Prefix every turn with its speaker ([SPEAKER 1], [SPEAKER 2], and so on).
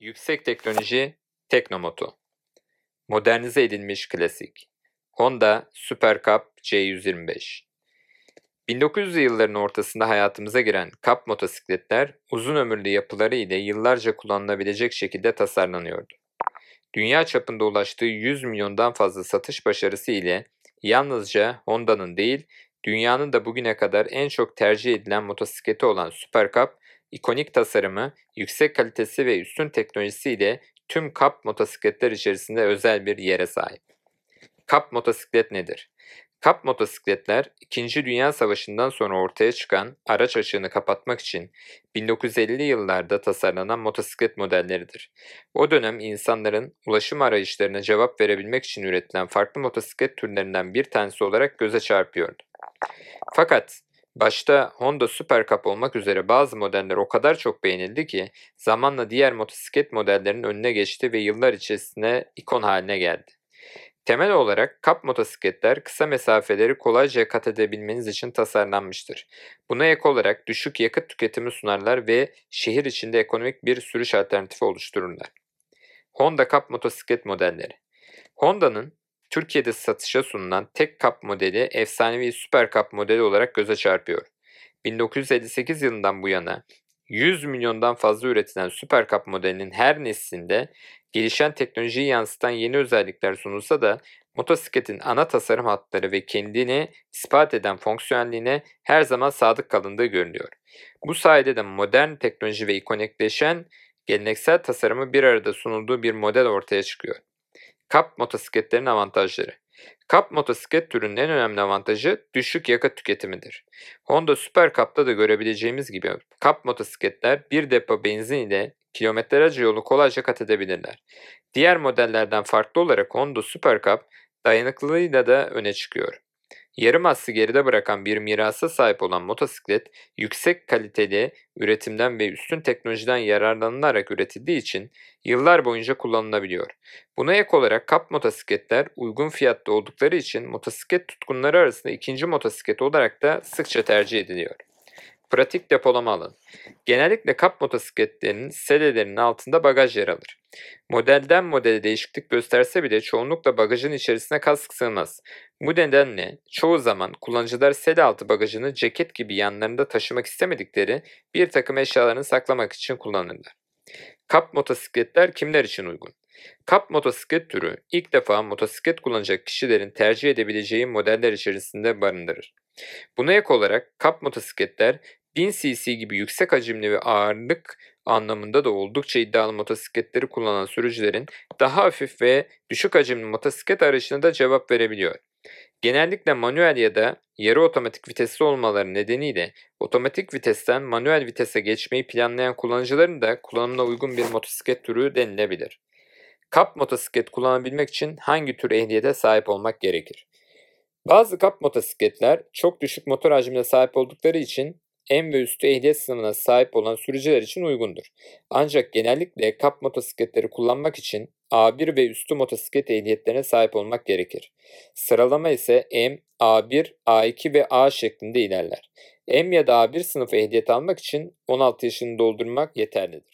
[SPEAKER 1] Yüksek teknoloji Teknomoto Modernize edilmiş klasik. Honda Super Cup C125 1900'lü yılların ortasında hayatımıza giren Cup motosikletler uzun ömürlü yapıları ile yıllarca kullanılabilecek şekilde tasarlanıyordu. Dünya çapında ulaştığı 100 milyondan fazla satış başarısı ile yalnızca Honda'nın değil, dünyanın da bugüne kadar en çok tercih edilen motosikleti olan Super Cup, ikonik tasarımı, yüksek kalitesi ve üstün teknolojisiyle tüm Cup motosikletler içerisinde özel bir yere sahip. Cup motosiklet nedir? Cup motosikletler 2. Dünya Savaşı'ndan sonra ortaya çıkan araç açığını kapatmak için 1950'li yıllarda tasarlanan motosiklet modelleridir. O dönem insanların ulaşım arayışlarına cevap verebilmek için üretilen farklı motosiklet türlerinden bir tanesi olarak göze çarpıyordu. Fakat başta Honda Super Cup olmak üzere bazı modeller o kadar çok beğenildi ki zamanla diğer motosiklet modellerinin önüne geçti ve yıllar içerisinde ikon haline geldi. Temel olarak kap motosikletler kısa mesafeleri kolayca kat edebilmeniz için tasarlanmıştır. Buna ek olarak düşük yakıt tüketimi sunarlar ve şehir içinde ekonomik bir sürüş alternatifi oluştururlar. Honda Cup motosiklet modelleri Honda'nın Türkiye'de satışa sunulan tek kap modeli efsanevi Super Cup modeli olarak göze çarpıyor. 1958 yılından bu yana 100 milyondan fazla üretilen Super Cup modelinin her neslinde gelişen teknolojiyi yansıtan yeni özellikler sunulsa da motosikletin ana tasarım hatları ve kendini ispat eden fonksiyonelliğine her zaman sadık kalındığı görülüyor. Bu sayede de modern teknoloji ve ikonikleşen geleneksel tasarımı bir arada sunulduğu bir model ortaya çıkıyor. Kap motosikletlerin avantajları Kap motosiklet türünün en önemli avantajı düşük yakıt tüketimidir. Honda Super Cup'ta da görebileceğimiz gibi Cup motosikletler bir depo benzin ile kilometrelerce yolu kolayca kat edebilirler. Diğer modellerden farklı olarak Honda Super Cup dayanıklılığıyla da öne çıkıyor. Yarım aslı geride bırakan bir mirasa sahip olan motosiklet, yüksek kaliteli üretimden ve üstün teknolojiden yararlanılarak üretildiği için yıllar boyunca kullanılabiliyor. Buna ek olarak kap motosikletler uygun fiyatta oldukları için motosiklet tutkunları arasında ikinci motosiklet olarak da sıkça tercih ediliyor. Pratik depolama alanı. Genellikle kap motosikletlerinin sedelerinin altında bagaj yer alır. Modelden modele değişiklik gösterse bile çoğunlukla bagajın içerisine kask sığmaz. Bu nedenle çoğu zaman kullanıcılar sede altı bagajını ceket gibi yanlarında taşımak istemedikleri bir takım eşyalarını saklamak için kullanırlar. Kap motosikletler kimler için uygun? Kap motosiklet türü ilk defa motosiklet kullanacak kişilerin tercih edebileceği modeller içerisinde barındırır. Buna ek olarak kap motosikletler 1000 cc gibi yüksek hacimli ve ağırlık anlamında da oldukça iddialı motosikletleri kullanan sürücülerin daha hafif ve düşük hacimli motosiklet arayışına da cevap verebiliyor. Genellikle manuel ya da yarı otomatik vitesli olmaları nedeniyle otomatik vitesten manuel vitese geçmeyi planlayan kullanıcıların da kullanımına uygun bir motosiklet türü denilebilir. Kap motosiklet kullanabilmek için hangi tür ehliyete sahip olmak gerekir? Bazı kap motosikletler çok düşük motor hacmine sahip oldukları için en ve üstü ehliyet sınavına sahip olan sürücüler için uygundur. Ancak genellikle kap motosikletleri kullanmak için A1 ve üstü motosiklet ehliyetlerine sahip olmak gerekir. Sıralama ise M, A1, A2 ve A şeklinde ilerler. M ya da A1 sınıfı ehliyet almak için 16 yaşını doldurmak yeterlidir.